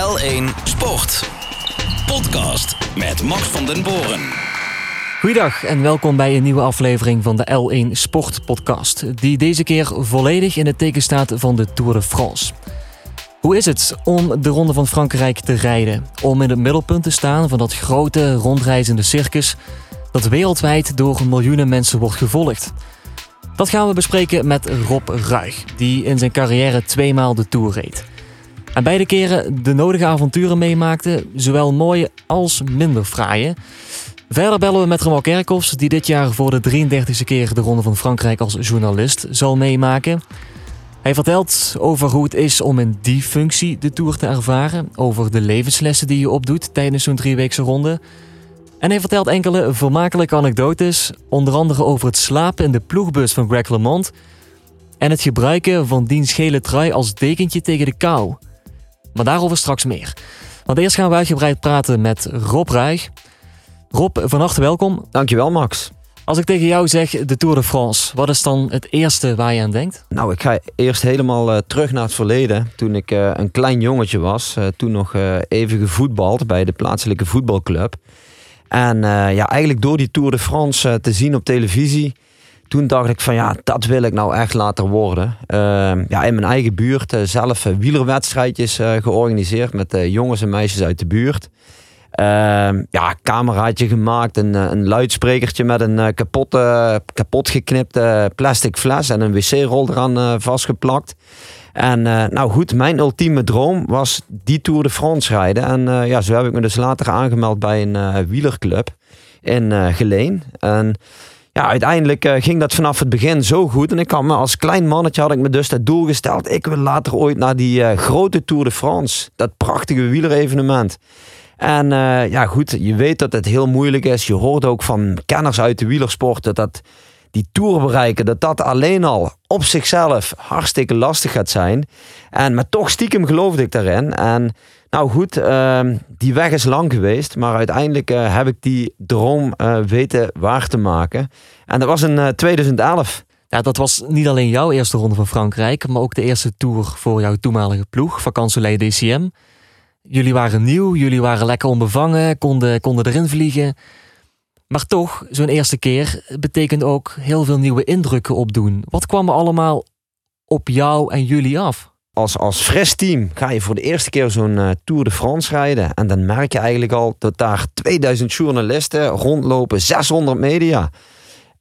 L1 Sport. Podcast met Max van den Boren. Goeiedag en welkom bij een nieuwe aflevering van de L1 Sport Podcast. Die deze keer volledig in het teken staat van de Tour de France. Hoe is het om de Ronde van Frankrijk te rijden? Om in het middelpunt te staan van dat grote rondreizende circus dat wereldwijd door miljoenen mensen wordt gevolgd. Dat gaan we bespreken met Rob Ruig, die in zijn carrière tweemaal de Tour reed. En beide keren de nodige avonturen meemaakte, zowel mooie als minder fraaie. Verder bellen we met Ramon Kerkhoffs, die dit jaar voor de 33e keer de Ronde van Frankrijk als journalist zal meemaken. Hij vertelt over hoe het is om in die functie de Tour te ervaren, over de levenslessen die je opdoet tijdens zo'n drieweekse ronde. En hij vertelt enkele vermakelijke anekdotes, onder andere over het slapen in de ploegbus van Greg LeMond en het gebruiken van diens gele trui als dekentje tegen de kou. Maar daarover straks meer. Want eerst gaan we uitgebreid praten met Rob Ruig. Rob, van harte welkom. Dankjewel, Max. Als ik tegen jou zeg de Tour de France, wat is dan het eerste waar je aan denkt? Nou, ik ga eerst helemaal uh, terug naar het verleden. Toen ik uh, een klein jongetje was, uh, toen nog even gevoetbald bij de plaatselijke voetbalclub. En ja, eigenlijk door die Tour de France te zien op televisie, toen dacht ik van ja, dat wil ik nou echt later worden. ja, in mijn eigen buurt zelf wielerwedstrijdjes georganiseerd met jongens en meisjes uit de buurt. Uh, ja, cameraatje gemaakt, een, eh, een luidsprekertje met een kapotte, kapot geknipte plastic fles en een wc-rol eraan vastgeplakt. En nou goed, mijn ultieme droom was die Tour de France rijden. En ja, zo heb ik me dus later aangemeld bij een wielerclub in Geleen. En ja, uiteindelijk ging dat vanaf het begin zo goed. En ik had me als klein mannetje had ik me dus dat doel gesteld. Ik wil later ooit naar die grote Tour de France. Dat prachtige wielerevenement. En uh, ja, goed, je weet dat het heel moeilijk is. Je hoort ook van kenners uit de wielersport dat, dat die tour bereiken, dat dat alleen al op zichzelf hartstikke lastig gaat zijn. En, maar toch stiekem geloofde ik daarin. En nou goed, uh, die weg is lang geweest, maar uiteindelijk uh, heb ik die droom uh, weten waar te maken. En dat was in 2011. Ja, dat was niet alleen jouw eerste ronde van Frankrijk, maar ook de eerste tour voor jouw toenmalige ploeg, Vakantie DCM. Jullie waren nieuw, jullie waren lekker onbevangen, konden, konden erin vliegen. Maar toch, zo'n eerste keer betekent ook heel veel nieuwe indrukken opdoen. Wat kwam er allemaal op jou en jullie af? Als, als fris team ga je voor de eerste keer zo'n uh, Tour de France rijden. En dan merk je eigenlijk al dat daar 2000 journalisten rondlopen, 600 media.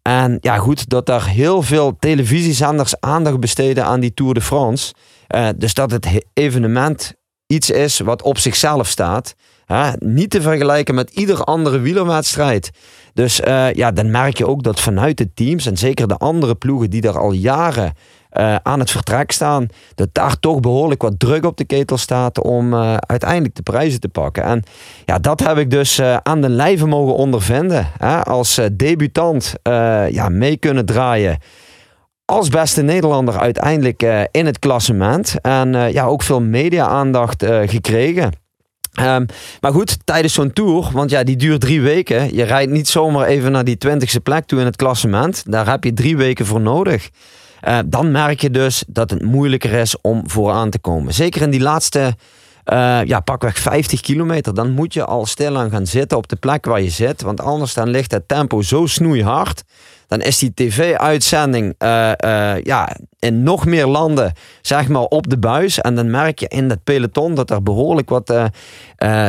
En ja, goed, dat daar heel veel televisiezenders aandacht besteden aan die Tour de France. Uh, dus dat het evenement iets is wat op zichzelf staat. Niet te vergelijken met ieder andere wielerwedstrijd. Dus uh, ja, dan merk je ook dat vanuit de teams en zeker de andere ploegen die daar al jaren uh, aan het vertrek staan, dat daar toch behoorlijk wat druk op de ketel staat om uh, uiteindelijk de prijzen te pakken. En ja, dat heb ik dus aan de lijve mogen ondervinden. Hè? Als debutant ja, mee kunnen draaien als beste Nederlander uiteindelijk in het klassement. En ja, ook veel media-aandacht gekregen. Um, maar goed, tijdens zo'n tour, want ja, die duurt drie weken. Je rijdt niet zomaar even naar die twintigste plek toe in het klassement. Daar heb je drie weken voor nodig. Dan merk je dus dat het moeilijker is om vooraan te komen. Zeker in die laatste, ja, pakweg 50 kilometer. Dan moet je al stilaan gaan zitten op de plek waar je zit. Want anders dan ligt het tempo zo snoeihard dan is die tv-uitzending uh, ja, in nog meer landen zeg maar op de buis. En dan merk je in dat peloton dat er behoorlijk wat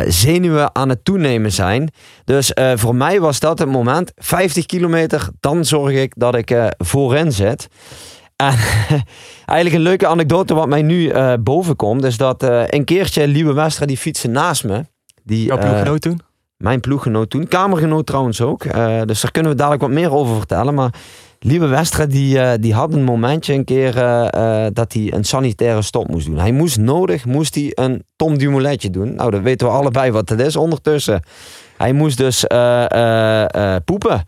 zenuwen aan het toenemen zijn. Dus voor mij was dat het moment. 50 kilometer, dan zorg ik dat ik voorin zit. En eigenlijk een leuke anekdote wat mij nu boven komt, is dat een keertje Lieve Westra die fietsen naast me. Die, Jouw ploeggenoot toen? Mijn ploeggenoot toen. Kamergenoot trouwens ook. Dus daar kunnen we dadelijk wat meer over vertellen. Maar Lieve Westra die, die had een momentje een keer dat hij een sanitaire stop moest doen. Hij moest nodig, moest hij een Tom Dumouletje doen. Nou, dan weten we allebei wat het is ondertussen. Hij moest dus poepen.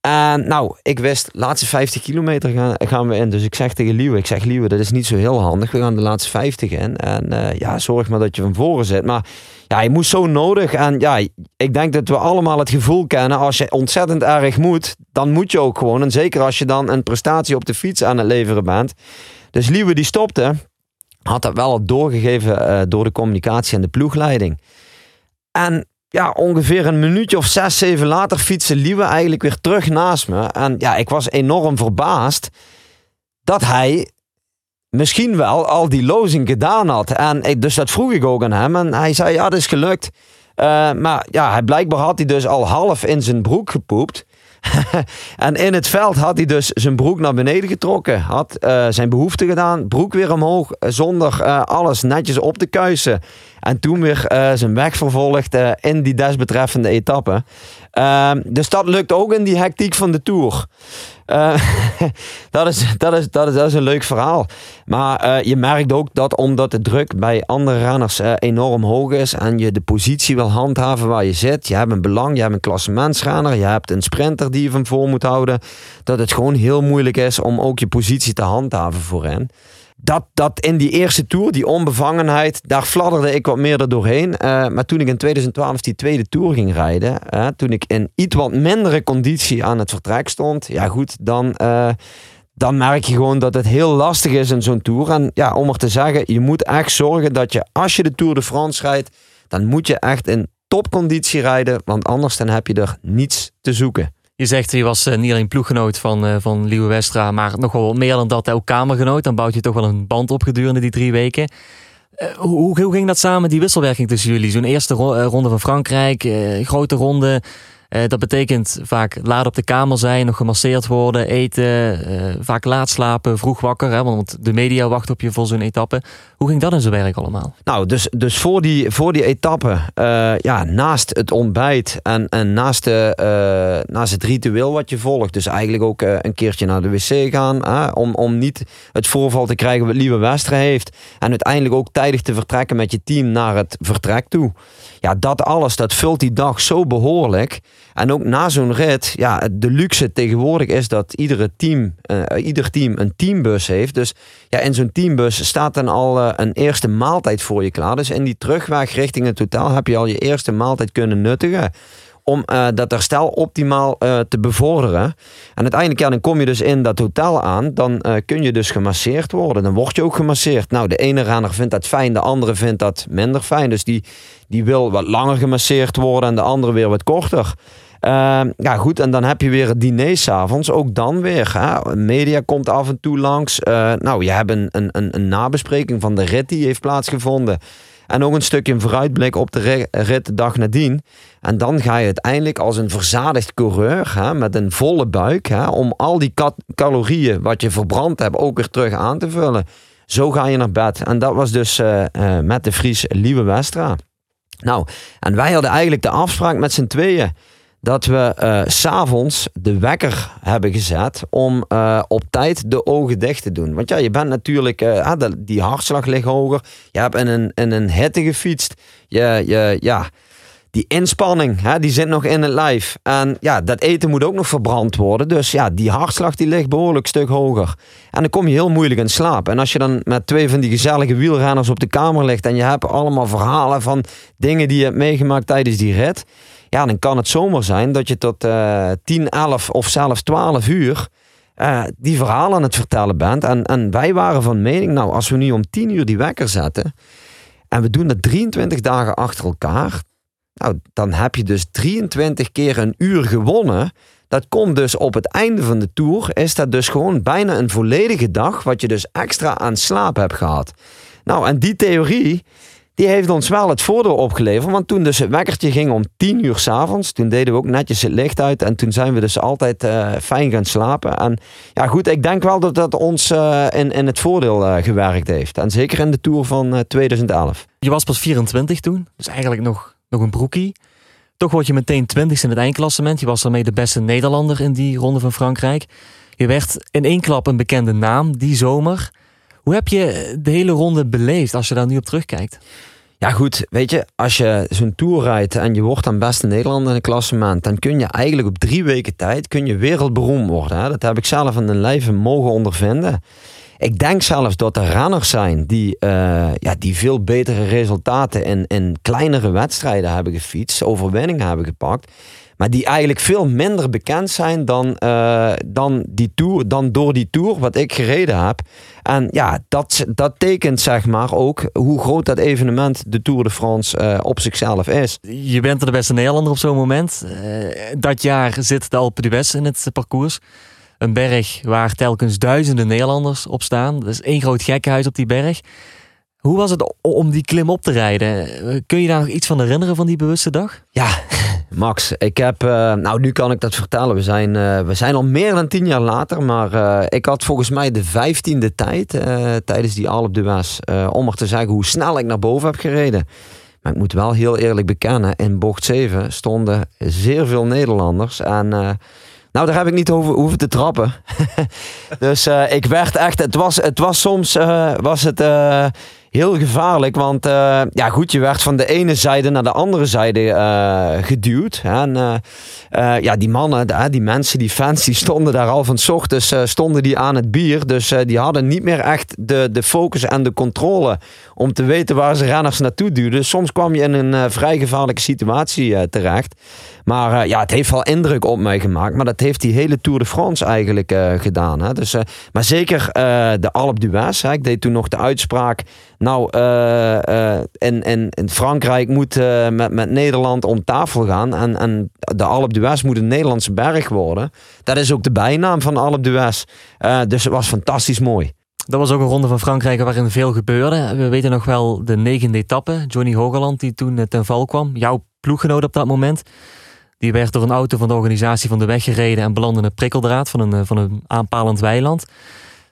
En nou, ik wist, laatste 50 kilometer gaan, gaan we in. Dus ik zeg tegen Liewe, ik zeg Liewe, dat is niet zo heel handig. We gaan de laatste 50 in. En uh, ja, zorg maar dat je van voren zit. Maar ja, hij moest zo nodig. En ja, ik denk dat we allemaal het gevoel kennen, als je ontzettend erg moet, dan moet je ook gewoon. En zeker als je dan een prestatie op de fiets aan het leveren bent. Dus Liewe die stopte. had dat wel al doorgegeven uh, door de communicatie en de ploegleiding. En ja, ongeveer een minuutje of zes, zeven later fietste Liewe eigenlijk weer terug naast me. En ja, ik was enorm verbaasd dat hij misschien wel al die lozing gedaan had. En ik, dus dat vroeg ik ook aan hem. En hij zei, ja, dat is gelukt. Uh, maar ja, hij, blijkbaar had hij dus al half in zijn broek gepoept. en in het veld had hij dus zijn broek naar beneden getrokken. Had uh, zijn behoefte gedaan. Broek weer omhoog. Zonder uh, alles netjes op te kuisen. En toen weer zijn weg vervolgd in die desbetreffende etappe. Ehm, dus dat lukt ook in die hectiek van de Tour. Uh, dat, is, dat, is, dat, is, dat een leuk verhaal. Maar je merkt ook dat omdat de druk bij andere renners enorm hoog is en je de positie wil handhaven waar je zit. Je hebt een belang, je hebt een klassementsrenner, je hebt een sprinter die je van voor moet houden. Dat het gewoon heel moeilijk is om ook je positie te handhaven voorin dat, dat in die eerste tour, die onbevangenheid, daar fladderde ik wat meer er doorheen. Uh, maar toen ik in 2012 die tweede tour ging rijden, uh, toen ik in iets wat mindere conditie aan het vertrek stond, ja goed, dan, uh, dan merk je gewoon dat het heel lastig is in zo'n tour. En ja, om er te zeggen, je moet echt zorgen dat je, als je de Tour de France rijdt, dan moet je echt in topconditie rijden, want anders dan heb je er niets te zoeken. Je zegt, je was eh, niet alleen ploeggenoot van, uh, van Liewe Westra, maar nog wel meer dan dat, ook kamergenoot. Dan bouwt je toch wel een band op gedurende die drie weken. Hoe, hoe, ging dat samen, die wisselwerking tussen jullie? Zo'n eerste ronde van Frankrijk, grote ronde, uh, dat betekent vaak laat op de kamer zijn, nog gemasseerd worden, eten, uh, vaak laat slapen, vroeg wakker. Hè, want de media wacht op je voor zo'n etappe. Hoe ging dat in zijn werk allemaal? Nou, dus, dus voor, die, voor die etappe, uh, ja, naast het ontbijt en, en naast, de, naast het ritueel wat je volgt. Dus eigenlijk ook een keertje naar de wc gaan. om, om niet het voorval te krijgen wat Lieve Westra heeft. En uiteindelijk ook tijdig te vertrekken met je team naar het vertrek toe. Ja, dat alles, dat vult die dag zo behoorlijk. En ook na zo'n rit, ja, de luxe tegenwoordig is dat iedere team, uh, ieder team een teambus heeft. Dus ja, in zo'n teambus staat dan al uh, een eerste maaltijd voor je klaar. Dus in die terugweg richting het totaal heb je al je eerste maaltijd kunnen nuttigen om uh, dat herstel optimaal uh, te bevorderen. En uiteindelijk, ja, dan kom je dus in dat hotel aan. Dan uh, kun je dus gemasseerd worden. Dan word je ook gemasseerd. Nou, de ene renner vindt dat fijn, de andere vindt dat minder fijn. Dus die, die wil wat langer gemasseerd worden en de andere weer wat korter. Uh, ja, goed, en dan heb je weer het diner s'avonds. Ook dan weer. Hè? Media komt af en toe langs. Nou, je hebt een, een, een nabespreking van de rit die heeft plaatsgevonden. En ook een stukje vooruitblik op de rit de dag nadien. En dan ga je uiteindelijk als een verzadigd coureur hè, met een volle buik. Hè, om al die calorieën wat je verbrand hebt ook weer terug aan te vullen. Zo ga je naar bed. En dat was dus uh, uh, met de Fries Lieve Westra. Nou, en wij hadden eigenlijk de afspraak met z'n tweeën dat we uh, s'avonds de wekker hebben gezet om uh, op tijd de ogen dicht te doen. Want ja, je bent natuurlijk, uh, die hartslag ligt hoger. Je hebt in een, in een hitte gefietst. Je, je, ja, die inspanning, hè, die zit nog in het lijf. En ja, dat eten moet ook nog verbrand worden. Dus ja, die hartslag die ligt behoorlijk stuk hoger. En dan kom je heel moeilijk in slaap. En als je dan met twee van die gezellige wielrenners op de kamer ligt... en je hebt allemaal verhalen van dingen die je hebt meegemaakt tijdens die rit... Ja, dan kan het zomaar zijn dat je tot uh, 10, 11 of zelfs 12 uur uh, die verhalen aan het vertellen bent. En, en wij waren van mening, nou, als we nu om 10 uur die wekker zetten en we doen dat 23 dagen achter elkaar, nou, dan heb je dus 23 keer een uur gewonnen. Dat komt dus op het einde van de tour, is dat dus gewoon bijna een volledige dag, wat je dus extra aan slaap hebt gehad. Nou, en die theorie, die heeft ons wel het voordeel opgeleverd. Want toen dus het wekkertje ging om tien uur s'avonds, toen deden we ook netjes het licht uit. En toen zijn we dus altijd uh, fijn gaan slapen. En ja, goed, ik denk wel dat dat ons uh, in, in het voordeel uh, gewerkt heeft. En zeker in de Tour van 2011. Je was pas 24 toen, dus eigenlijk nog, nog een broekie. Toch word je meteen 20 in het eindklassement. Je was daarmee de beste Nederlander in die ronde van Frankrijk. Je werd in één klap een bekende naam die zomer. Hoe heb je de hele ronde beleefd als je daar nu op terugkijkt? Ja, goed, weet je, als je zo'n tour rijdt en je wordt dan beste Nederlander in een klassement, dan kun je eigenlijk op drie weken tijd kun je wereldberoemd worden. Hè? Dat heb ik zelf in een lijve mogen ondervinden. ik denk zelfs dat er renners zijn die, eh, ja, die veel betere resultaten in, in kleinere wedstrijden hebben gefietst, overwinningen hebben gepakt. Maar die eigenlijk veel minder bekend zijn dan, uh, dan, die tour, dan door die tour wat ik gereden heb. En ja, dat, dat tekent zeg maar ook hoe groot dat evenement, de Tour de France, uh, op zichzelf is. Je bent er de beste Nederlander op zo'n moment. Uh, dat jaar zit de Alpe d'Huez in het parcours. Een berg waar telkens duizenden Nederlanders op staan. Dat is één groot gekkenhuis op die berg. Hoe was het om die klim op te rijden? Kun je daar nog iets van herinneren van die bewuste dag? Ja, Max, ik heb, uh, nou nu kan ik dat vertellen. We zijn, uh, we zijn al meer dan tien jaar later, maar uh, ik had volgens mij de vijftiende tijd tijdens die Alpe d'Huez om er te zeggen hoe snel ik naar boven heb gereden. Maar ik moet wel heel eerlijk bekennen, in bocht 7 stonden zeer veel Nederlanders en... Nou, daar heb ik niet over hoeven te trappen. dus ik werd echt. Het was, het was soms. was het heel gevaarlijk. Want uh, ja, goed, je werd van de ene zijde naar de andere zijde uh, geduwd. En uh, ja, die mannen, die mensen, die fans, die stonden daar al van s ochtends stonden die aan het bier. Dus die hadden niet meer echt de, de focus en de controle om te weten waar ze renners naartoe duwden. Soms kwam je in een vrij gevaarlijke situatie terecht. Maar ja, het heeft wel indruk op mij gemaakt. Maar dat heeft die hele Tour de France eigenlijk gedaan. Hè. Dus, maar zeker de Alpe d'Huez. Ik deed toen nog de uitspraak nou, uh, uh, in, in, in Frankrijk moet uh, met, met Nederland om tafel gaan. En, en de Alpe d'Huez moet een Nederlandse berg worden. Dat is ook de bijnaam van Alpe d'Huez. dus het was fantastisch mooi. Dat was ook een ronde van Frankrijk waarin veel gebeurde. We weten nog wel de negende etappe. Johnny Hogeland die toen ten val kwam. Jouw ploeggenoot op dat moment. Die werd door een auto van de organisatie van de weg gereden en belandde in een prikkeldraad van een, van een aanpalend weiland.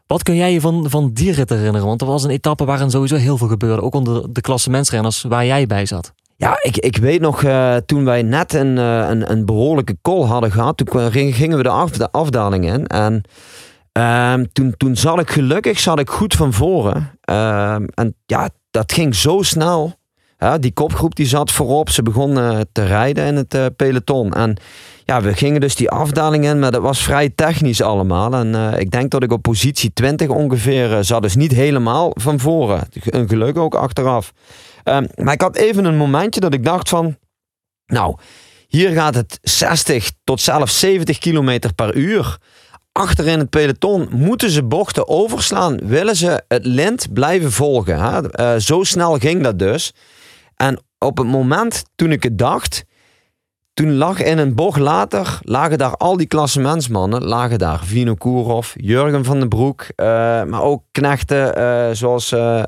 Wat kun jij je van, van die rit herinneren? Want er was een etappe waarin sowieso heel veel gebeurde. Ook onder de klasse mensrenners waar jij bij zat. Ja, ik, ik weet nog, uh, toen wij net een, uh, een, een behoorlijke call hadden gehad, toen gingen we de, af, de afdaling in. En uh, toen, toen zat ik gelukkig zat ik goed van voren. Ehm, en ja, dat ging zo snel. Ja, die kopgroep die zat voorop. Ze begonnen te rijden in het uh, peloton. En ja, we gingen dus die afdaling in, maar dat was vrij technisch allemaal. En uh, ik denk dat ik op positie 20 ongeveer zat. Dus niet helemaal van voren. Een geluk ook achteraf. Um, maar ik had even een momentje dat ik dacht van... Nou, hier gaat het 60 tot zelfs 70 kilometer per uur. Achterin het peloton moeten ze bochten overslaan. Willen ze het lint blijven volgen. Hè? Zo snel ging dat dus. En op het moment toen ik het dacht toen lag in een bocht later, lagen daar al die klassementsmannen, lagen daar Vino Kourov, Jurgen van den Broek, uh, maar ook knechten uh, zoals uh,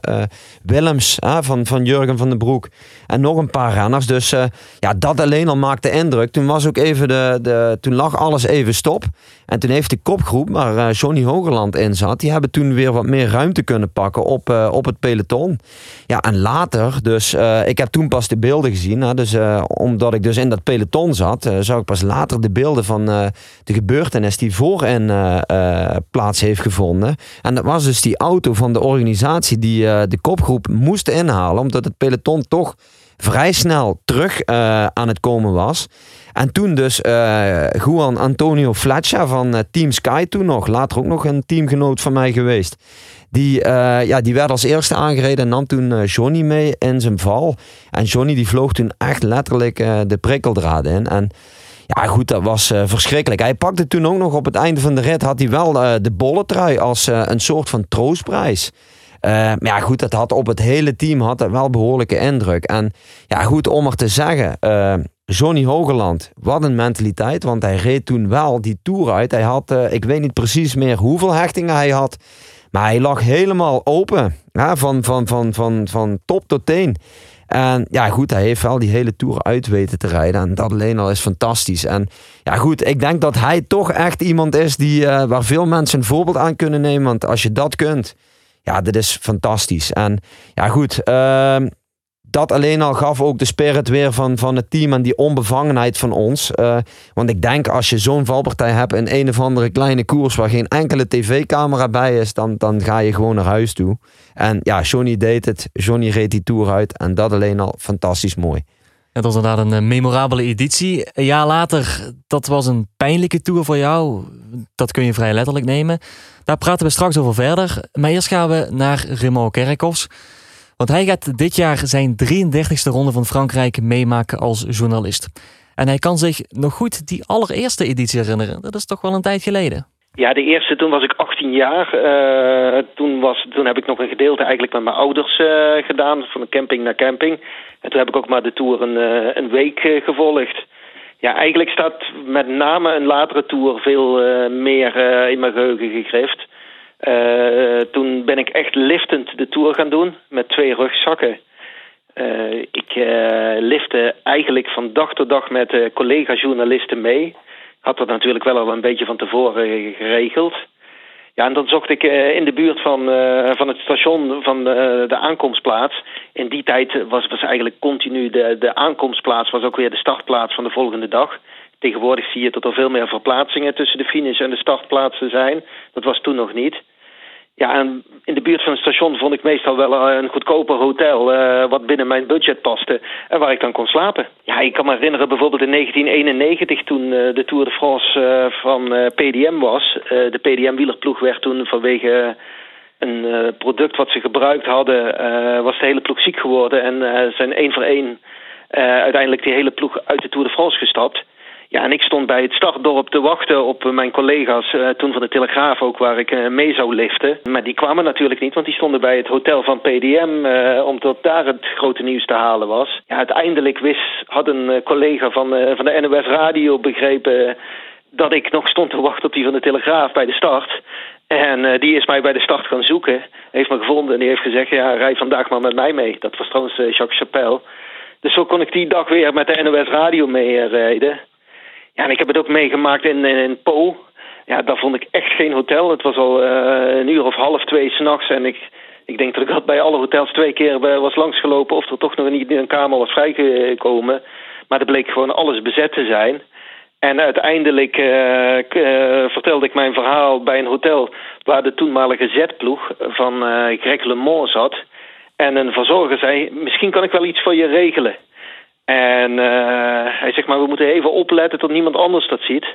Willems van, van Jurgen van den Broek en nog een paar renners. Dus ja, dat alleen al maakte indruk. Toen was ook even de, de, toen lag alles even stop. En toen heeft de kopgroep, waar Johnny Hogerland in zat, die hebben toen weer wat meer ruimte kunnen pakken op, op het peloton. Ja, en later, dus ik heb toen pas de beelden gezien, dus omdat ik dus in dat peloton zat, zag ik pas later de beelden van de gebeurtenis die voor en uh, plaats heeft gevonden. En dat was dus die auto van de organisatie die de kopgroep moest inhalen, omdat het peloton toch vrij snel terug aan het komen was. En toen dus Juan Antonio Fletcher van Team Sky, toen nog, later ook nog een teamgenoot van mij geweest. Die, uh, ja, die werd als eerste aangereden en nam toen uh, Johnny mee in zijn val. En Johnny die vloog toen echt letterlijk uh, de prikkeldraad in. En ja, goed, dat was verschrikkelijk. Hij pakte toen ook nog op het einde van de rit, had hij wel de bolletrui als een soort van troostprijs. Maar ja, goed, dat had op het hele team had wel behoorlijke indruk. En ja, goed, om er te zeggen, Johnny Hogeland, wat een mentaliteit. Want hij reed toen wel die Tour uit. Hij had, ik weet niet precies meer hoeveel hechtingen hij had. Maar hij lag helemaal open. Ja, van, van, van, van, van top tot teen. En ja, goed, hij heeft wel die hele tour uit weten te rijden. En dat alleen al is fantastisch. En ja, goed, ik denk dat hij toch echt iemand is die, uh, waar veel mensen een voorbeeld aan kunnen nemen. Want als je dat kunt, ja, dat is fantastisch. En ja, goed, uh, dat alleen al gaf ook de spirit weer van, van het team en die onbevangenheid van ons. Uh, want ik denk als je zo'n valpartij hebt in een of andere kleine koers waar geen enkele tv-camera bij is, dan, dan ga je gewoon naar huis toe. En ja, Johnny deed het. Johnny reed die tour uit en dat alleen al fantastisch mooi. Het was inderdaad een memorabele editie. Een jaar later, dat was een pijnlijke tour voor jou. Dat kun je vrij letterlijk nemen. Daar praten we straks over verder. Maar eerst gaan we naar Raymond Kerkhoffs. Want hij gaat dit jaar zijn 33ste ronde van Frankrijk meemaken als journalist. En hij kan zich nog goed die allereerste editie herinneren. Dat is toch wel een tijd geleden. Ja, de eerste, toen was ik 18 jaar. Uh, toen, was, toen heb ik nog een gedeelte eigenlijk met mijn ouders uh, gedaan, van camping naar camping. En toen heb ik ook maar de tour een, uh, een week gevolgd. Ja, eigenlijk staat met name een latere tour veel meer in mijn geheugen gegrift. toen ben ik echt liftend de tour gaan doen, met twee rugzakken. ik lifte eigenlijk van dag tot dag met collega-journalisten mee had dat natuurlijk wel al een beetje van tevoren geregeld. Ja, en dan zocht ik uh, in de buurt van, uh, van het station van uh, de aankomstplaats. In die tijd was, was eigenlijk continu de, de aankomstplaats, was ook weer de startplaats van de volgende dag. Tegenwoordig zie je dat er veel meer verplaatsingen tussen de finish en de startplaatsen zijn. Dat was toen nog niet. Ja, en in de buurt van het station vond ik meestal wel eh, een goedkoper hotel uh, wat binnen mijn budget paste en waar ik dan kon slapen. Ja, ik kan me herinneren bijvoorbeeld in 1991 toen uh, de Tour de France van PDM was. de PDM-wielerploeg werd toen vanwege een product wat ze gebruikt hadden, was de hele ploeg ziek geworden en zijn één voor één uiteindelijk die hele ploeg uit de Tour de France gestapt. Ja, en ik stond bij het startdorp te wachten op mijn collega's, uh, toen van de Telegraaf ook, waar ik uh, mee zou liften. Maar die kwamen natuurlijk niet, want die stonden bij het hotel van PDM, uh, eh, omdat daar het grote nieuws te halen was. Ja, uiteindelijk wist, had een collega van, van de NOS Radio begrepen dat ik nog stond te wachten op die van de Telegraaf bij de start. En die is mij bij de start gaan zoeken, heeft me gevonden en die heeft gezegd, ja, rij vandaag maar met mij mee. Dat was trouwens Jacques Chapelle. Dus zo kon ik die dag weer met de NOS Radio meerijden. Ja, en ik heb het ook meegemaakt in, in Po. Ja, daar vond ik echt geen hotel. Het was al uh, een uur of half twee s'nachts. En ik, ik denk dat ik had bij alle hotels twee keer was langsgelopen... of er toch nog niet een kamer was vrijgekomen. Maar er bleek gewoon alles bezet te zijn. En uiteindelijk uh, vertelde ik mijn verhaal bij een hotel... waar de toenmalige zetploeg van Greg LeMond zat. En een verzorger zei, misschien kan ik wel iets voor je regelen. En uh, hij zegt maar, we moeten even opletten tot niemand anders dat ziet.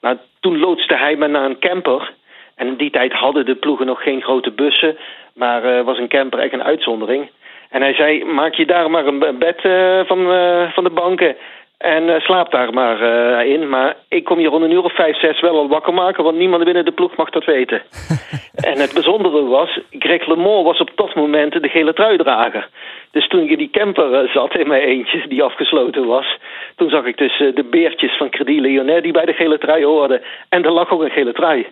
Nou, toen loodste hij me naar een camper. En in die tijd hadden de ploegen nog geen grote bussen, maar uh, was een camper echt een uitzondering. En hij zei, maak je daar maar een bed uh, van, van de banken en uh, slaap daar maar uh, in. Maar ik kom hier rond een uur of vijf, zes wel al wakker maken, want niemand binnen de ploeg mag dat weten. en het bijzondere was, Greg LeMond was op dat moment de gele truidrager. Dus toen ik in die camper uh, zat in mijn eentje, die afgesloten was, toen zag ik dus de beertjes van Credit Lyonnais die bij de gele trui hoorden. En er lag ook een gele trui.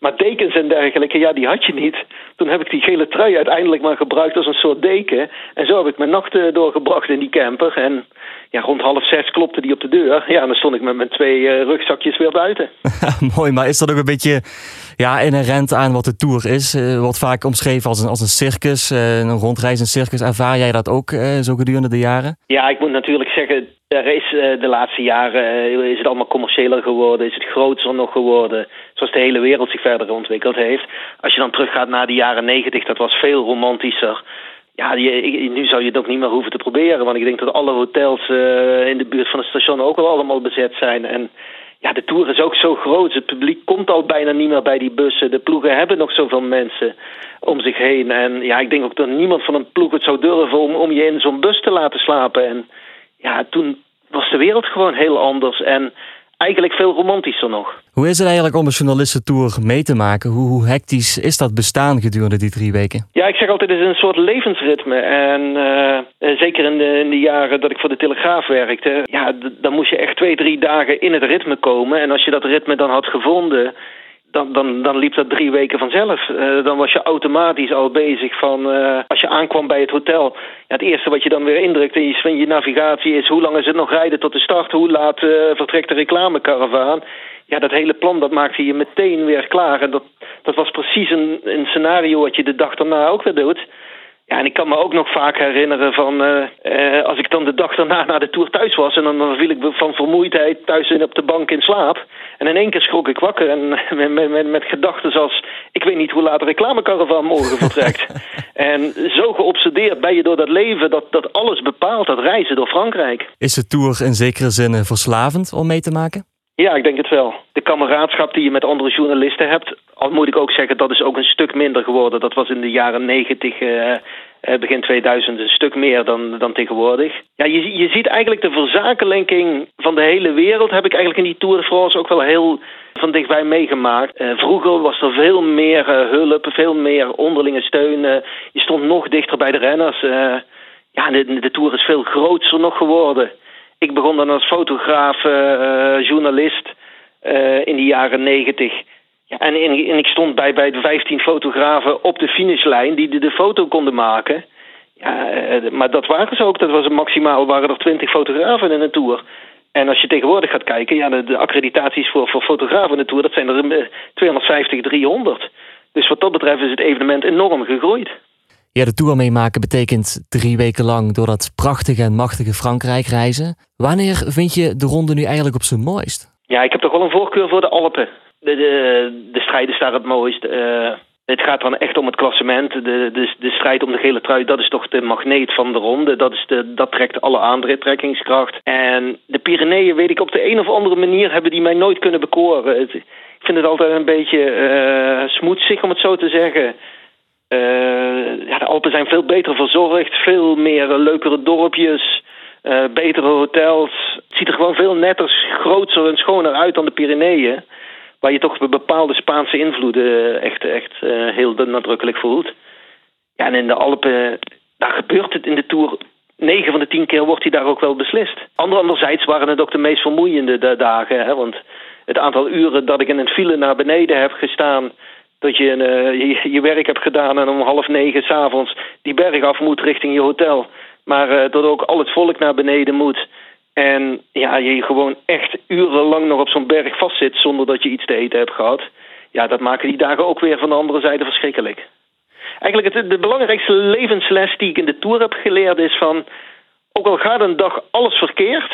Maar dekens en dergelijke, ja, die had je niet. Toen heb ik die gele trui uiteindelijk maar gebruikt als een soort deken. En zo heb ik mijn nachten doorgebracht in die camper. En ja, rond half zes klopte die op de deur. Ja, en dan stond ik met mijn twee uh, rugzakjes weer buiten. Mooi, maar is dat ook een beetje ja, inherent aan wat de Tour is? Uh, wordt vaak omschreven als een, als een circus, uh, een rondreizend circus. Ervaar jij dat ook zo gedurende de jaren? Ja, ik moet natuurlijk zeggen, er is de laatste jaren is het allemaal commerciëler geworden, is het groter nog geworden, zoals de hele wereld zich verder ontwikkeld heeft. Als je dan teruggaat naar de jaren negentig, dat was veel romantischer ja, nu zou je het ook niet meer hoeven te proberen. Want ik denk dat alle hotels uh, in de buurt van het station ook al allemaal bezet zijn. En ja, de tour is ook zo groot. Het publiek komt al bijna niet meer bij die bussen. De ploegen hebben nog zoveel mensen om zich heen. En ja, ik denk ook dat niemand van een ploeg het zou durven om, om je in zo'n bus te laten slapen. En ja, toen was de wereld gewoon heel anders. En eigenlijk veel romantischer nog. Hoe is het eigenlijk om een journalistentour mee te maken? Hoe, hoe, hectisch is dat bestaan gedurende die drie weken? Ja, ik zeg altijd, het is een soort levensritme. En uh, zeker in de, in de, jaren dat ik voor de Telegraaf werkte... ja, dan moest je echt twee, drie dagen in het ritme komen. En als je dat ritme dan had gevonden dan, dan, dan liep dat drie weken vanzelf. Uh, dan was je automatisch al bezig van... Uh, als je aankwam bij het hotel... Ja, het eerste wat je dan weer indrukt in je, je navigatie is... hoe lang is het nog rijden tot de start? Hoe laat uh, vertrekt de reclamekaravaan? Ja, dat hele plan dat maakte je meteen weer klaar. En dat, dat was precies een, een scenario wat je de dag daarna ook weer doet. Ja, en ik kan me ook nog vaak herinneren van uh, uh, als ik dan de dag daarna naar de Tour thuis was en dan, dan viel ik van vermoeidheid thuis in, op de bank in slaap. En in één keer schrok ik wakker en met, met, met, met gedachten als ik weet niet hoe laat de reclamecaravan morgen vertrekt. en zo geobsedeerd ben je door dat leven dat, dat alles bepaalt, dat reizen door Frankrijk. Is de Tour in zekere zin verslavend om mee te maken? Ja, ik denk het wel. De kameraadschap die je met andere journalisten hebt, al moet ik ook zeggen, dat is ook een stuk minder geworden. Dat was in de jaren negentig, uh, begin 2000, een stuk meer dan, dan tegenwoordig. Ja, je, je ziet eigenlijk de verzakelinking van de hele wereld, heb ik eigenlijk in die Tour de France ook wel heel van dichtbij meegemaakt. Uh, vroeger was er veel meer hulp, veel meer onderlinge steun. je stond nog dichter bij de renners. ja, de, de Tour is veel groter nog geworden. Ik begon dan als fotograaf, uh, journalist uh, in de jaren negentig. Ja, en, en, ik stond bij, bij de 15 fotografen op de finishlijn die de, foto konden maken. Ja, maar dat waren ze ook. Dat was maximaal waren er 20 fotografen in een tour. En als je tegenwoordig gaat kijken, ja, de, de accreditaties voor, voor fotografen in de tour, dat zijn er 250, 300. Dus wat dat betreft is het evenement enorm gegroeid. Ja, de Tour meemaken betekent drie weken lang door dat prachtige en machtige Frankrijk reizen. Wanneer vind je de ronde nu eigenlijk op zijn mooist? Ja, ik heb toch wel een voorkeur voor de Alpen. De, de, de strijd is daar het mooist. Uh, het gaat dan echt om het klassement. De, de, de strijd om de gele trui, dat is toch de magneet van de ronde. Dat, is de, dat trekt alle aantrekkingskracht. En de Pyreneeën, weet ik, op de een of andere manier hebben die mij nooit kunnen bekoren. ik vind het altijd een beetje uh, smoetsig, om het zo te zeggen. Uh, ja, de Alpen zijn veel beter verzorgd, veel meer leukere dorpjes, uh, betere hotels. Het ziet er gewoon veel netter, groter en schoner uit dan de Pyreneeën. Waar je toch bepaalde Spaanse invloeden echt, echt heel nadrukkelijk voelt. Ja, en in de Alpen, daar gebeurt het in de Tour. 9 van de 10 keer wordt hij daar ook wel beslist. Anderzijds waren het ook de meest vermoeiende dagen. Hè, want het aantal uren dat ik in een file naar beneden heb gestaan dat je, uh, je, je werk hebt gedaan en om half negen s'avonds die berg af moet richting je hotel. Maar uh, dat ook al het volk naar beneden moet. En ja, je gewoon echt urenlang nog op zo'n berg vastzit zonder dat je iets te eten hebt gehad. Ja, dat maken die dagen ook weer van de andere zijde verschrikkelijk. Eigenlijk het, de belangrijkste levensles die ik in de Tour heb geleerd is van... ook al gaat een dag alles verkeerd...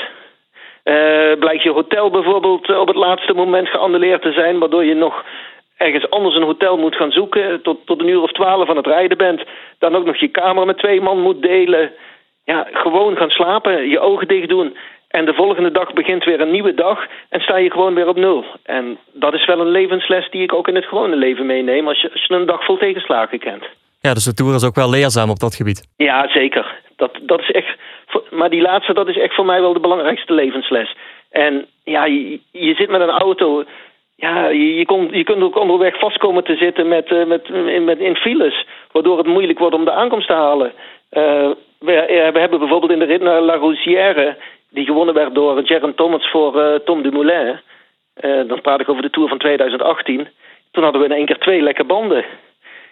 Uh, blijkt je hotel bijvoorbeeld op het laatste moment geannuleerd te zijn... waardoor je nog ergens anders een hotel moet gaan zoeken, tot, tot een uur of twaalf aan het rijden bent, dan ook nog je kamer met twee man moet delen. Ja, gewoon gaan slapen, je ogen dicht doen. En de volgende dag begint weer een nieuwe dag en sta je gewoon weer op nul. En dat is wel een levensles die ik ook in het gewone leven meeneem als je, als je een dag vol tegenslagen kent. Ja, dus de Tour is ook wel leerzaam op dat gebied. Ja, zeker. Dat, dat is echt, maar die laatste, dat is echt voor mij wel de belangrijkste levensles. En ja, je, je zit met een auto ja, je, kon, je kunt ook onderweg vast komen te zitten met, uh, met, in, met, in files, waardoor het moeilijk wordt om de aankomst te halen. Uh, we, uh, we, hebben bijvoorbeeld in de rit naar La Rousière, die gewonnen werd door Jaron Thomas voor Tom Dumoulin. dan praat ik over de Tour van 2018. Toen hadden we in één keer twee lekke banden.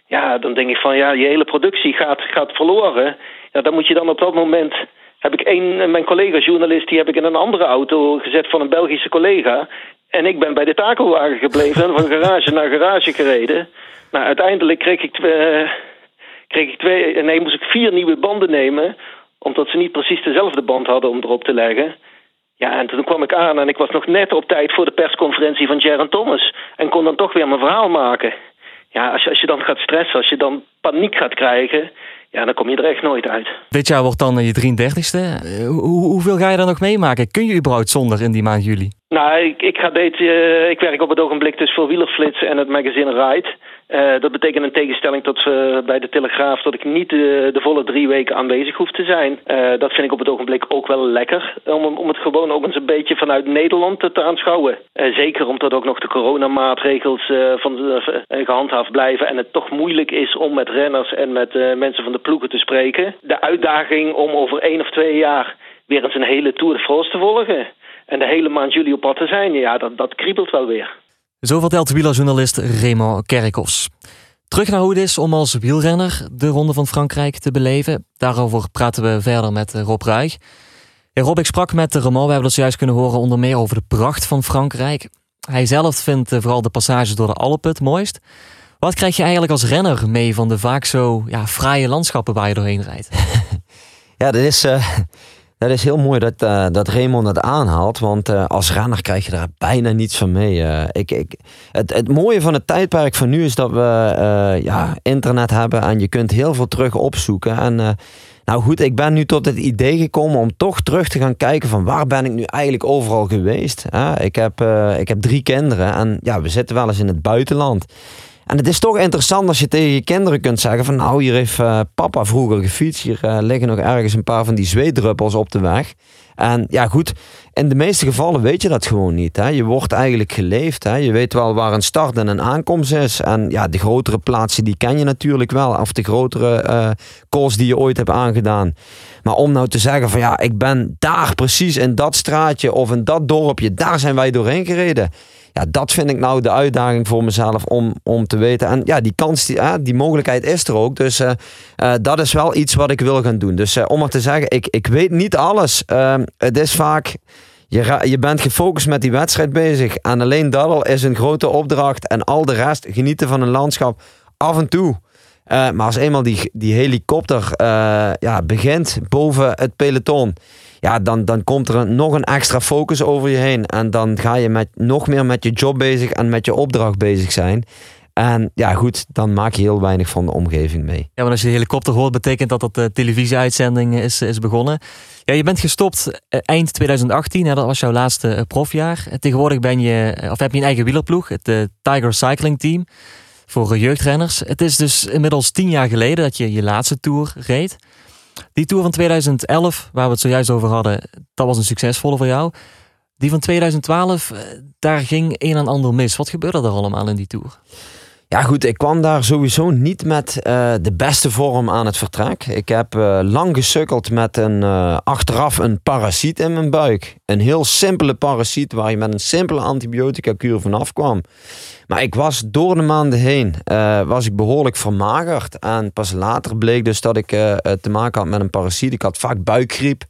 Ja, dan denk ik van ja, je hele productie gaat, gaat verloren. Ja, dan moet je dan op dat moment heb ik een, mijn collega-journalist, die heb ik in een andere auto gezet van een Belgische collega. En ik ben bij de takelwagen gebleven en van garage naar garage gereden. Nou, uiteindelijk kreeg ik, twee, kreeg ik twee, nee, moest ik vier nieuwe banden nemen. Omdat ze niet precies dezelfde band hadden om erop te leggen. Ja, en toen kwam ik aan en ik was nog net op tijd voor de persconferentie van Jaron Thomas. En kon dan toch weer mijn verhaal maken. Ja, als je, als je dan gaat stressen, als je dan paniek gaat krijgen ja, dan kom je er echt nooit uit. Dit jaar wordt dan je 33ste. Eh, hoe, hoeveel ga je dan nog meemaken? Kun je überhaupt zonder in die maand juli? Nou, ik, ga dit, uh, ik werk op het ogenblik dus voor Wielerflits en het magazine Ride. Uh, dat betekent in tegenstelling tot uh, bij de Telegraaf dat ik niet de, volle drie weken aanwezig hoef te zijn. Dat vind ik op het ogenblik ook wel lekker. Om, om het gewoon ook eens een beetje vanuit Nederland te, te aanschouwen. zeker omdat ook nog de coronamaatregels van, gehandhaafd blijven. En het toch moeilijk is om met renners en met mensen van de ploegen te spreken. De uitdaging om over één of twee jaar weer eens een hele Tour de France te volgen. En de hele maand juli op pad te zijn, ja, dat, dat kriebelt wel weer. Zo vertelt wielerjournalist Raymond Kerkos. Terug naar hoe het is om als wielrenner de Ronde van Frankrijk te beleven. Daarover praten we verder met Rob Ruig. Ja, Rob, ik sprak met Raymond. We hebben het juist kunnen horen onder meer over de pracht van Frankrijk. Hij zelf vindt vooral de passages door de Alpen het mooist. Wat krijg je eigenlijk als renner mee van de vaak zo ja, fraaie landschappen waar je doorheen rijdt? ja, dat is, uh, dat is heel mooi dat, uh, dat Raymond dat aanhaalt. Want uh, als renner krijg je daar bijna niets van mee. ik, ik, het, het mooie van het tijdperk van nu is dat we ja, internet hebben en je kunt heel veel terug opzoeken. En nou goed, ik ben nu tot het idee gekomen om toch terug te gaan kijken van waar ben ik nu eigenlijk overal geweest. ik, heb, ik heb drie kinderen en ja, we zitten wel eens in het buitenland. En het is toch interessant als je tegen je kinderen kunt zeggen van nou hier heeft uh, papa vroeger gefietst. Hier uh, liggen nog ergens een paar van die zweetdruppels op de weg. En ja goed, in de meeste gevallen weet je dat gewoon niet. Hè? Je wordt eigenlijk geleefd. Hè? Je weet wel waar een start en een aankomst is. En ja, de grotere plaatsen die ken je natuurlijk wel. Of de grotere uh, die je ooit hebt aangedaan. Maar om nou te zeggen van ja, ik ben daar precies in dat straatje of in dat dorpje, daar zijn wij doorheen gereden ja, dat vind ik nou de uitdaging voor mezelf om, om te weten. En ja, die kans, die, die mogelijkheid is er ook. Dus uh, uh, dat is wel iets wat ik wil gaan doen. Dus uh, om maar te zeggen, ik, ik weet niet alles. Ehm, het is vaak, je, je bent gefocust met die wedstrijd bezig. En alleen dat al is een grote opdracht. En al de rest, genieten van een landschap, af en toe. maar als eenmaal die, die helikopter ja, begint boven het peloton ja, dan, dan komt er een, nog een extra focus over je heen. En dan ga je met, nog meer met je job bezig en met je opdracht bezig zijn. En ja, goed, dan maak je heel weinig van de omgeving mee. Ja, maar als je de helikopter hoort, betekent dat dat de televisieuitzending is, is begonnen. Ja, je bent gestopt eh, eind 2018, hè, dat was jouw laatste eh, profjaar. Tegenwoordig ben je, of heb je een eigen wielerploeg, het Tiger Cycling Team, voor jeugdrenners. Het is dus inmiddels tien jaar geleden dat je je laatste tour reed. Die tour van 2011, waar we het zojuist over hadden, dat was een succesvolle voor jou. Die van 2012, eh, daar ging een en ander mis. Wat gebeurde er allemaal in die tour? Ja goed, ik kwam daar sowieso niet met uh, de beste vorm aan het vertrek. Ik heb uh, lang gesukkeld met een, uh, achteraf een parasiet in mijn buik. Een heel simpele parasiet waar je met een simpele antibiotica kuur vanaf kwam. Maar ik was door de maanden heen was ik behoorlijk vermagerd. En pas later bleek dus dat ik te maken had met een parasiet. Ik had vaak buikgriep.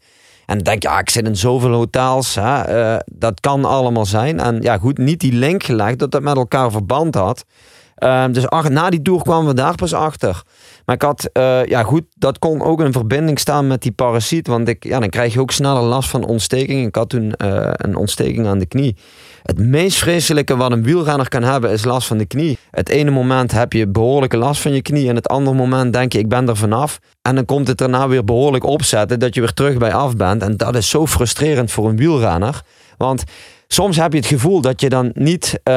En denk, ja, ik zit in zoveel hotels. Hè, dat kan allemaal zijn. En ja, goed, niet die link gelegd dat dat met elkaar verband had. Ehm, dus ach, na die tour kwamen we daar pas achter. Maar ik had, uh, ja goed, dat kon ook in verbinding staan met die parasiet. Want ik, ja, dan krijg je ook sneller last van ontsteking. Ik had toen uh, een ontsteking aan de knie. Het meest vreselijke wat een wielrenner kan hebben is last van de knie. Het ene moment heb je behoorlijke last van je knie. En het andere moment denk je, ik ben er vanaf. En dan komt het daarna weer behoorlijk opzetten dat je weer terug bij af bent. En dat is zo frustrerend voor een wielrenner. Want soms heb je het gevoel dat je dan niet, uh,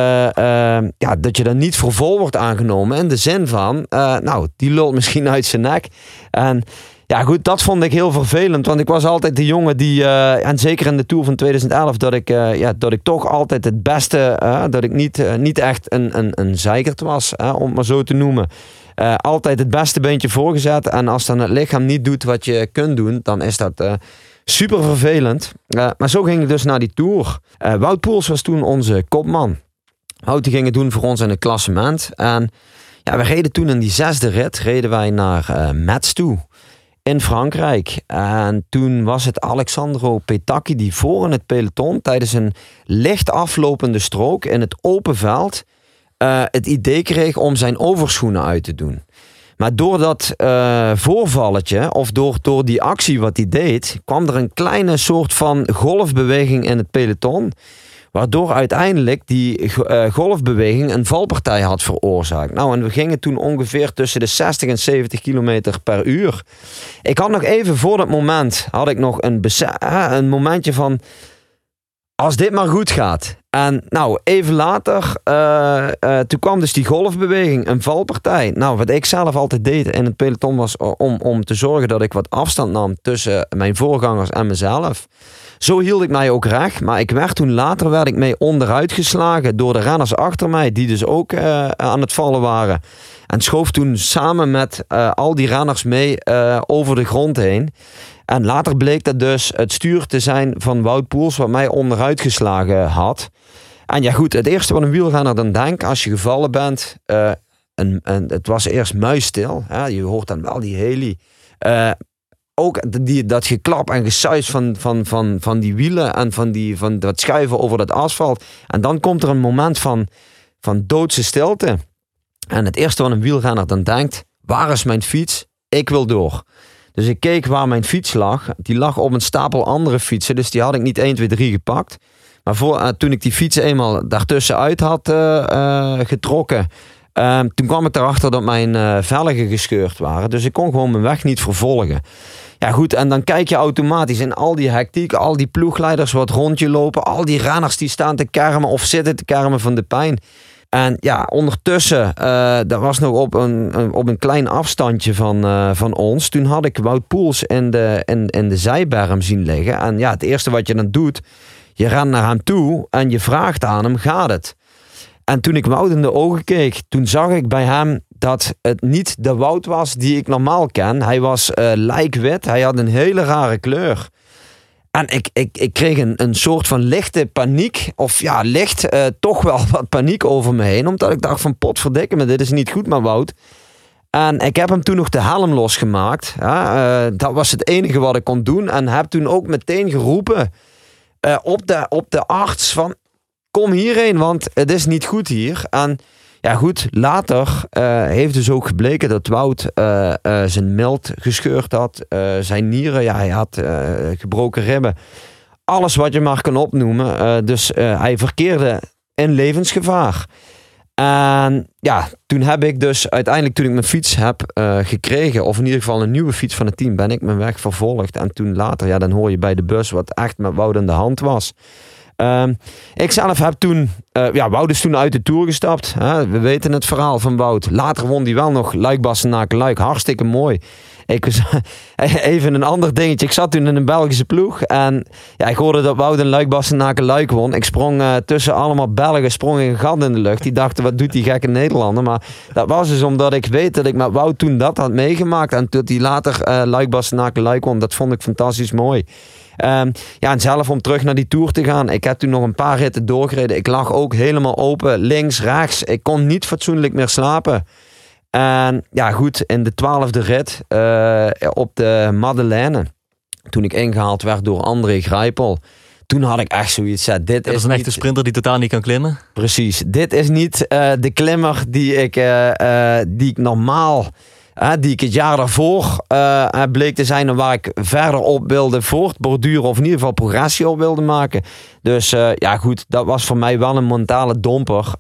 ja, dat je dan niet voor vol wordt aangenomen. In de zin van, uh, nou, die lult misschien uit zijn nek. En ja, goed, dat vond ik heel vervelend. Want ik was altijd de jongen die, en zeker in de Tour van 2011, dat ik, ja, dat ik toch altijd het beste, dat ik niet, niet echt een, een, een zeikert was, om het maar zo te noemen. altijd het beste beentje voorgezet. En als dan het lichaam niet doet wat je kunt doen, dan is dat Super vervelend. Uh, maar zo ging het dus naar die Tour. Uh, Wout Poels was toen onze kopman. Wout ging het doen voor ons in het klassement. En ja, we reden toen in die zesde rit reden wij naar uh, Metz toe. In Frankrijk. En toen was het Alexandro Petacchi die voor in het peloton tijdens een licht aflopende strook in het open veld het idee kreeg om zijn overschoenen uit te doen. Maar door dat uh, voorvalletje, of door, door die actie wat hij deed, kwam er een kleine soort van golfbeweging in het peloton. Waardoor uiteindelijk die uh, golfbeweging een valpartij had veroorzaakt. Nou, en we gingen toen ongeveer tussen de 60 en 70 kilometer per uur. Ik had nog even voor dat moment, had ik nog een, een momentje van als dit maar goed gaat. En nou, even later, uh, uh, toen kwam dus die golfbeweging, een valpartij. Nou, wat ik zelf altijd deed in het peloton was om, om te zorgen dat ik wat afstand nam tussen mijn voorgangers en mezelf. Zo hield ik mij ook recht, maar ik werd toen later werd ik mee onderuit geslagen door de renners achter mij, die dus ook aan het vallen waren. En schoof toen samen met al die renners mee over de grond heen. En later bleek dat dus het stuur te zijn van Wout Poels, wat mij onderuit geslagen had. En ja, goed, het eerste wat een wielrenner dan denkt als je gevallen bent. Uh, en, het was eerst muisstil. Je hoort dan wel die heli. Ook die, dat geklap en gesuis van, van, van, van die wielen en van, die, van dat schuiven over dat asfalt. En dan komt er een moment van, van doodse stilte. En het eerste wat een wielrenner dan denkt, waar is mijn fiets? Ik wil door. Dus ik keek waar mijn fiets lag. Die lag op een stapel andere fietsen, dus die had ik niet 1, 2, 3 gepakt. Maar voor, uh, toen ik die fiets eenmaal daartussenuit had uh, uh, getrokken, ehm, toen kwam ik erachter dat mijn velgen gescheurd waren. Dus ik kon gewoon mijn weg niet vervolgen. Ja goed, en dan kijk je automatisch in al die hectiek, al die ploegleiders wat rondje lopen, al die renners die staan te kermen of zitten te kermen van de pijn. En ja, ondertussen, uh, dat was nog op een, op een klein afstandje van, uh, van ons. Toen had ik Wout Poels in de, in, in de zijberm zien liggen. En ja, het eerste wat je dan doet, je rent naar hem toe en je vraagt aan hem, gaat het? En toen ik Wout in de ogen keek, toen zag ik bij hem dat het niet de Wout was die ik normaal ken. Hij was uh, lijkwit, hij had een hele rare kleur. En ik, ik, ik kreeg een, een soort van lichte paniek. Of ja, licht uh, toch wel wat paniek over me heen. Omdat ik dacht van potverdikke me, dit is niet goed maar Wout. En ik heb hem toen nog de helm losgemaakt. Ja, uh, dat was het enige wat ik kon doen. En heb toen ook meteen geroepen uh, op, de, op de arts van... Kom hierheen, want het is niet goed hier. En ja goed, later uh, heeft dus ook gebleken dat Wout uh, uh, zijn mild gescheurd had. zijn nieren, ja, hij had gebroken ribben. Alles wat je maar kan opnoemen. dus hij verkeerde in levensgevaar. En ja, toen heb ik dus uiteindelijk, toen ik mijn fiets heb gekregen, of in ieder geval een nieuwe fiets van het team, ben ik mijn weg vervolgd. En toen later, ja, dan hoor je bij de bus wat echt met Wout in de hand was. Uh, ik zelf heb toen, uh, ja, Wout is toen uit de Tour gestapt. Hè? We weten het verhaal van Wout. Later won hij wel nog Luik Bastenaken Luik. Hartstikke mooi. Ik was, even een ander dingetje. Ik zat toen in een Belgische ploeg. En ja, ik hoorde dat Wout een Luik Bastenaken Luik won. Ik sprong uh, tussen allemaal Belgen, sprong een gat in de lucht. Die dachten, wat doet die gekke Nederlander? Maar dat was dus omdat ik weet dat ik met Wout toen dat had meegemaakt. En dat hij later uh, Luik Luik won. Dat vond ik fantastisch mooi. Um, ja, en zelf om terug naar die Tour te gaan. Ik heb toen nog een paar ritten doorgereden. Ik lag ook helemaal open, links, rechts. Ik kon niet fatsoenlijk meer slapen. En ja, goed, in de twaalfde rit uh, op de Madeleine. Toen ik ingehaald werd door André Grijpel. Toen had ik echt zoiets. Ja, dit dat is, een echte sprinter die totaal niet kan klimmen. Precies. Dit is niet uh, de klimmer die ik, uh, die ik normaal die ik het jaar daarvoor uh, bleek te zijn en waar ik verder op wilde voortborduren of in ieder geval progressie op wilde maken. Dus uh, ja goed, dat was voor mij wel een mentale domper.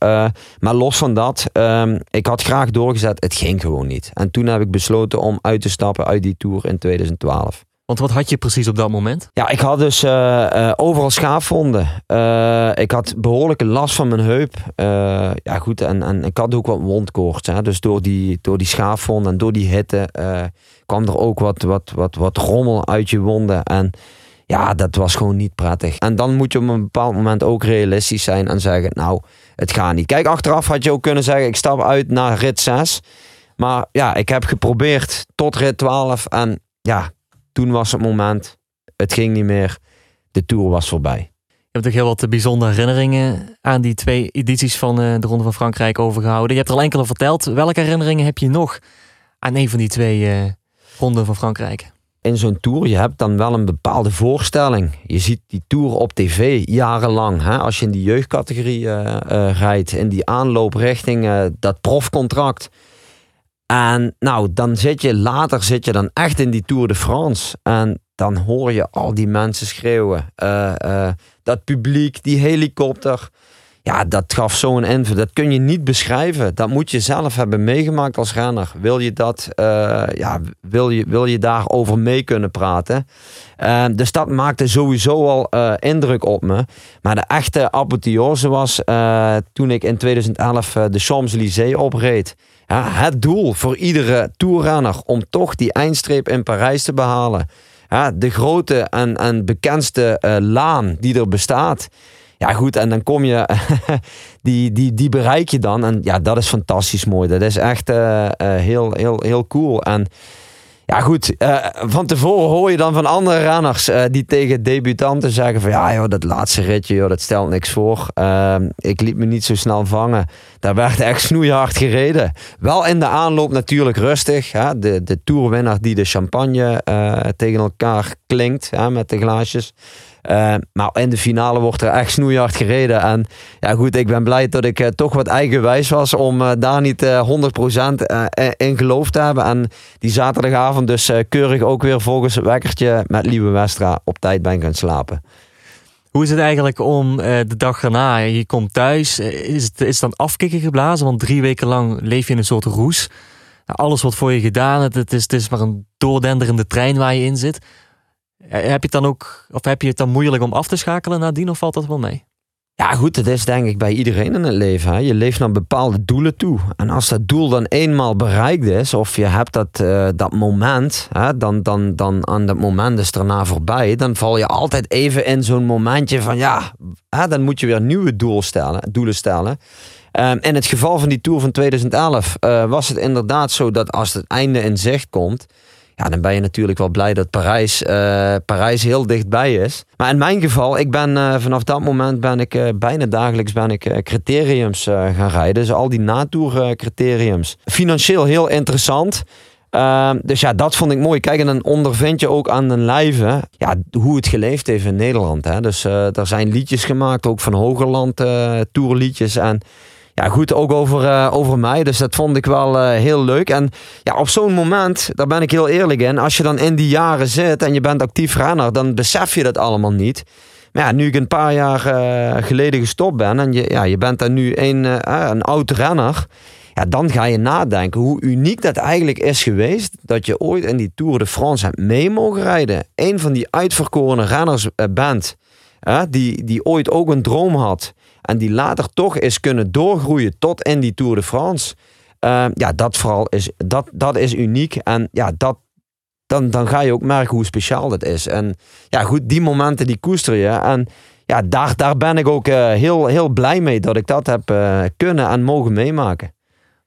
Maar los van dat, ehm, ik had graag doorgezet, het ging gewoon niet. En toen heb ik besloten om uit te stappen uit die Tour in 2012. Want wat had je precies op dat moment? Ja, ik had dus uh, uh, overal schaafwonden. Uh, ik had behoorlijke last van mijn heup. ja, goed. En, en ik had ook wat wondkoorts. Hè. Dus door die, door die schaafwonden en door die hitte kwam er ook wat, wat, wat, wat rommel uit je wonden. En ja, dat was gewoon niet prettig. En dan moet je op een bepaald moment ook realistisch zijn en zeggen: Nou, het gaat niet. Kijk, achteraf had je ook kunnen zeggen: Ik stap uit naar rit 6. Maar ja, ik heb geprobeerd tot rit 12. En ja, toen was het moment, het ging niet meer, de Tour was voorbij. Je hebt toch heel wat bijzondere herinneringen aan die twee edities van eh, de Ronde van Frankrijk overgehouden. Je hebt er al enkele verteld. Welke herinneringen heb je nog aan een van die twee uh, Ronden van Frankrijk? In zo'n tour, je hebt dan wel een bepaalde voorstelling. Je ziet die tour op tv jarenlang. Hè? Als je in die jeugdcategorie uh, rijdt, in die aanloop richting dat profcontract en nou, dan zit je later zit je dan echt in die Tour de France. En dan hoor je al die mensen schreeuwen. Uh, uh, dat publiek, die helikopter. Ja, dat gaf zo'n invloed. Dat kun je niet beschrijven. Dat moet je zelf hebben meegemaakt als renner. Wil je dat, uh, ja, wil je, wil je daarover mee kunnen praten? dus dat maakte sowieso al indruk op me. Maar de echte apotheose was toen ik in 2011 de Champs-Élysées opreed. Ja, het doel voor iedere toerrenner om toch die eindstreep in Parijs te behalen. Ja, de grote en, en bekendste uh, laan die er bestaat. Ja, goed, en dan kom je, die, die, die bereik je dan. En ja, dat is fantastisch mooi. Dat is echt uh, uh, heel, heel, heel cool. En ja, goed. Uh, van tevoren hoor je dan van andere renners uh, die tegen debutanten zeggen van ja, joh, dat laatste ritje, joh, dat stelt niks voor. Uh, ik liet me niet zo snel vangen. Daar werd echt snoeihard gereden. Wel in de aanloop natuurlijk rustig. Hè? De, de toerwinnaar die de champagne uh, tegen elkaar klinkt hè, met de glaasjes. Uh, maar in de finale wordt er echt snoeihard gereden. En ja, goed, ik ben blij dat ik uh, toch wat eigenwijs was om uh, daar niet 100% in geloof te hebben. En die zaterdagavond dus keurig ook weer volgens het wekkertje met Lieve Westra op tijd ben gaan slapen. Hoe is het eigenlijk om de dag erna? Je komt thuis, is het, is dan afkikken geblazen? Want drie weken lang leef je in een soort roes. Alles wordt voor je gedaan. Het, het, is, het is maar een doordenderende trein waar je in zit. Eh, heb je het dan ook, of heb je het dan moeilijk om af te schakelen nadien, of valt dat wel mee? Ja, goed, dat is denk ik bij iedereen in het leven. Hè. Je leeft naar bepaalde doelen toe. En als dat doel dan eenmaal bereikt is, of je hebt dat, uh, dat moment, hè, dan, dan, dan aan dat moment is daarna voorbij, dan val je altijd even in zo'n momentje van ja, hè, dan moet je weer nieuwe doel stellen, doelen stellen. Um, in het geval van die Tour van 2011 uh, eh, was het inderdaad zo dat als het einde in zicht komt, ja, dan ben je natuurlijk wel blij dat Parijs, uh, Parijs heel dichtbij is. Maar in mijn geval, ik ben uh, vanaf dat moment ben ik uh, bijna dagelijks ben ik criteriums gaan rijden. Dus al die natour criteriums. Financieel heel interessant. Ehm, dus ja, dat vond ik mooi. Kijk, en dan ondervind je ook aan de lijve ja, hoe het geleefd heeft in Nederland. Hè. Dus er zijn liedjes gemaakt, ook van Hogerland, tourliedjes. En ja, goed, ook over, uh, over mij. Dus dat vond ik wel uh, heel leuk. En ja, op zo'n moment, daar ben ik heel eerlijk in. Als je dan in die jaren zit en je bent actief renner, dan besef je dat allemaal niet. Maar ja, nu ik een paar jaar uh, geleden gestopt ben en je, ja, je bent dan nu een, een oud renner. Ja, dan ga je nadenken hoe uniek dat eigenlijk is geweest. Dat je ooit in die Tour de France hebt mee mogen rijden. Een van die uitverkorene renners bent. die, die ooit ook een droom had. En die later toch is kunnen doorgroeien tot in die Tour de France. Uh, ja, dat vooral is, dat, dat is uniek. En ja, dat, dan, dan ga je ook merken hoe speciaal dat is. En ja, goed, die momenten die koester je. En ja, daar, daar ben ik ook uh, heel, heel blij mee dat ik dat heb uh, kunnen en mogen meemaken.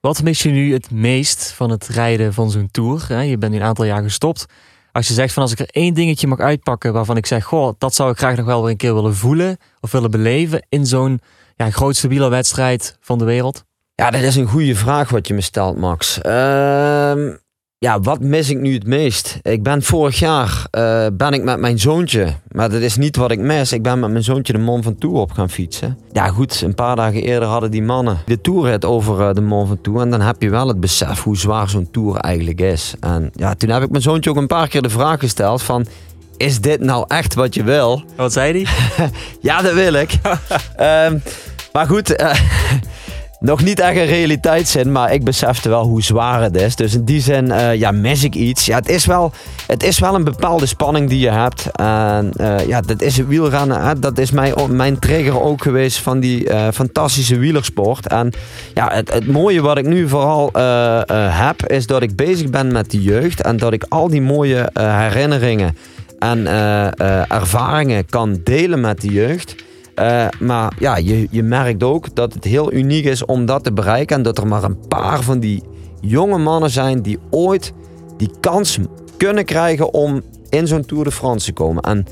Wat mis je nu het meest van het rijden van zo'n tour? Je bent nu een aantal jaar gestopt. Als je zegt van als ik er één dingetje mag uitpakken waarvan ik zeg, goh, dat zou ik graag nog wel weer een keer willen voelen of willen beleven in zo'n ja, grootste wielerwedstrijd van de wereld? Ja, dat is een goede vraag wat je me stelt, Max. Uh, ja, wat mis ik nu het meest? Ik ben vorig jaar uh, ben ik met mijn zoontje, maar dat is niet wat ik mis. Ik ben met mijn zoontje de Mont Ventoux op gaan fietsen. Ja goed, een paar dagen eerder hadden die mannen de tourrit over uh, de Mont Ventoux. En dan heb je wel het besef hoe zwaar zo'n tour eigenlijk is. En ja, toen heb ik mijn zoontje ook een paar keer de vraag gesteld van... Is dit nou echt wat je wil? Wat zei hij? ja, dat wil ik. um, maar goed... Uh, nog niet echt een realiteitszin, maar ik besefte wel hoe zwaar het is. Dus in die zin uh, ja, mis ik iets. Ja, het, is wel, het is wel een bepaalde spanning die je hebt. En uh, ja, dat is het wielrennen. Hè? Dat is mijn, mijn trigger ook geweest van die uh, fantastische wielersport. En ja, het, het mooie wat ik nu vooral heb, is dat ik bezig ben met de jeugd. En dat ik al die mooie herinneringen en ervaringen kan delen met de jeugd. Uh, maar ja, je, je merkt ook dat het heel uniek is om dat te bereiken. En dat er maar een paar van die jonge mannen zijn die ooit die kans kunnen krijgen om in zo'n Tour de France te komen. En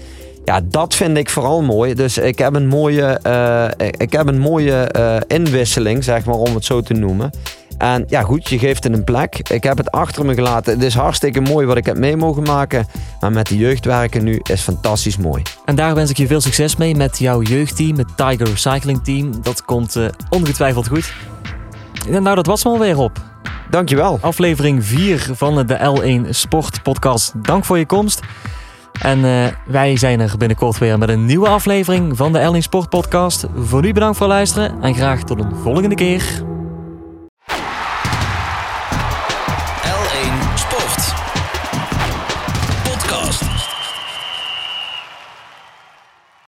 ja, dat vind ik vooral mooi. Dus ik heb een mooie, ik heb een mooie inwisseling, zeg maar, om het zo te noemen. En ja, goed, je geeft het een plek. Ik heb het achter me gelaten. Het is hartstikke mooi wat ik heb mee mogen maken. Maar met de jeugd werken nu is fantastisch mooi. En daar wens ik je veel succes mee met jouw jeugdteam, het Tiger Recycling Team. Dat komt uh, ongetwijfeld goed. En nou, dat was me alweer op. Dankjewel. Aflevering 4 van de L1 Sport Podcast. Dank voor je komst. En uh, wij zijn er binnenkort weer met een nieuwe aflevering van de L1 Sport Podcast. Voor nu bedankt voor het luisteren en graag tot een volgende keer.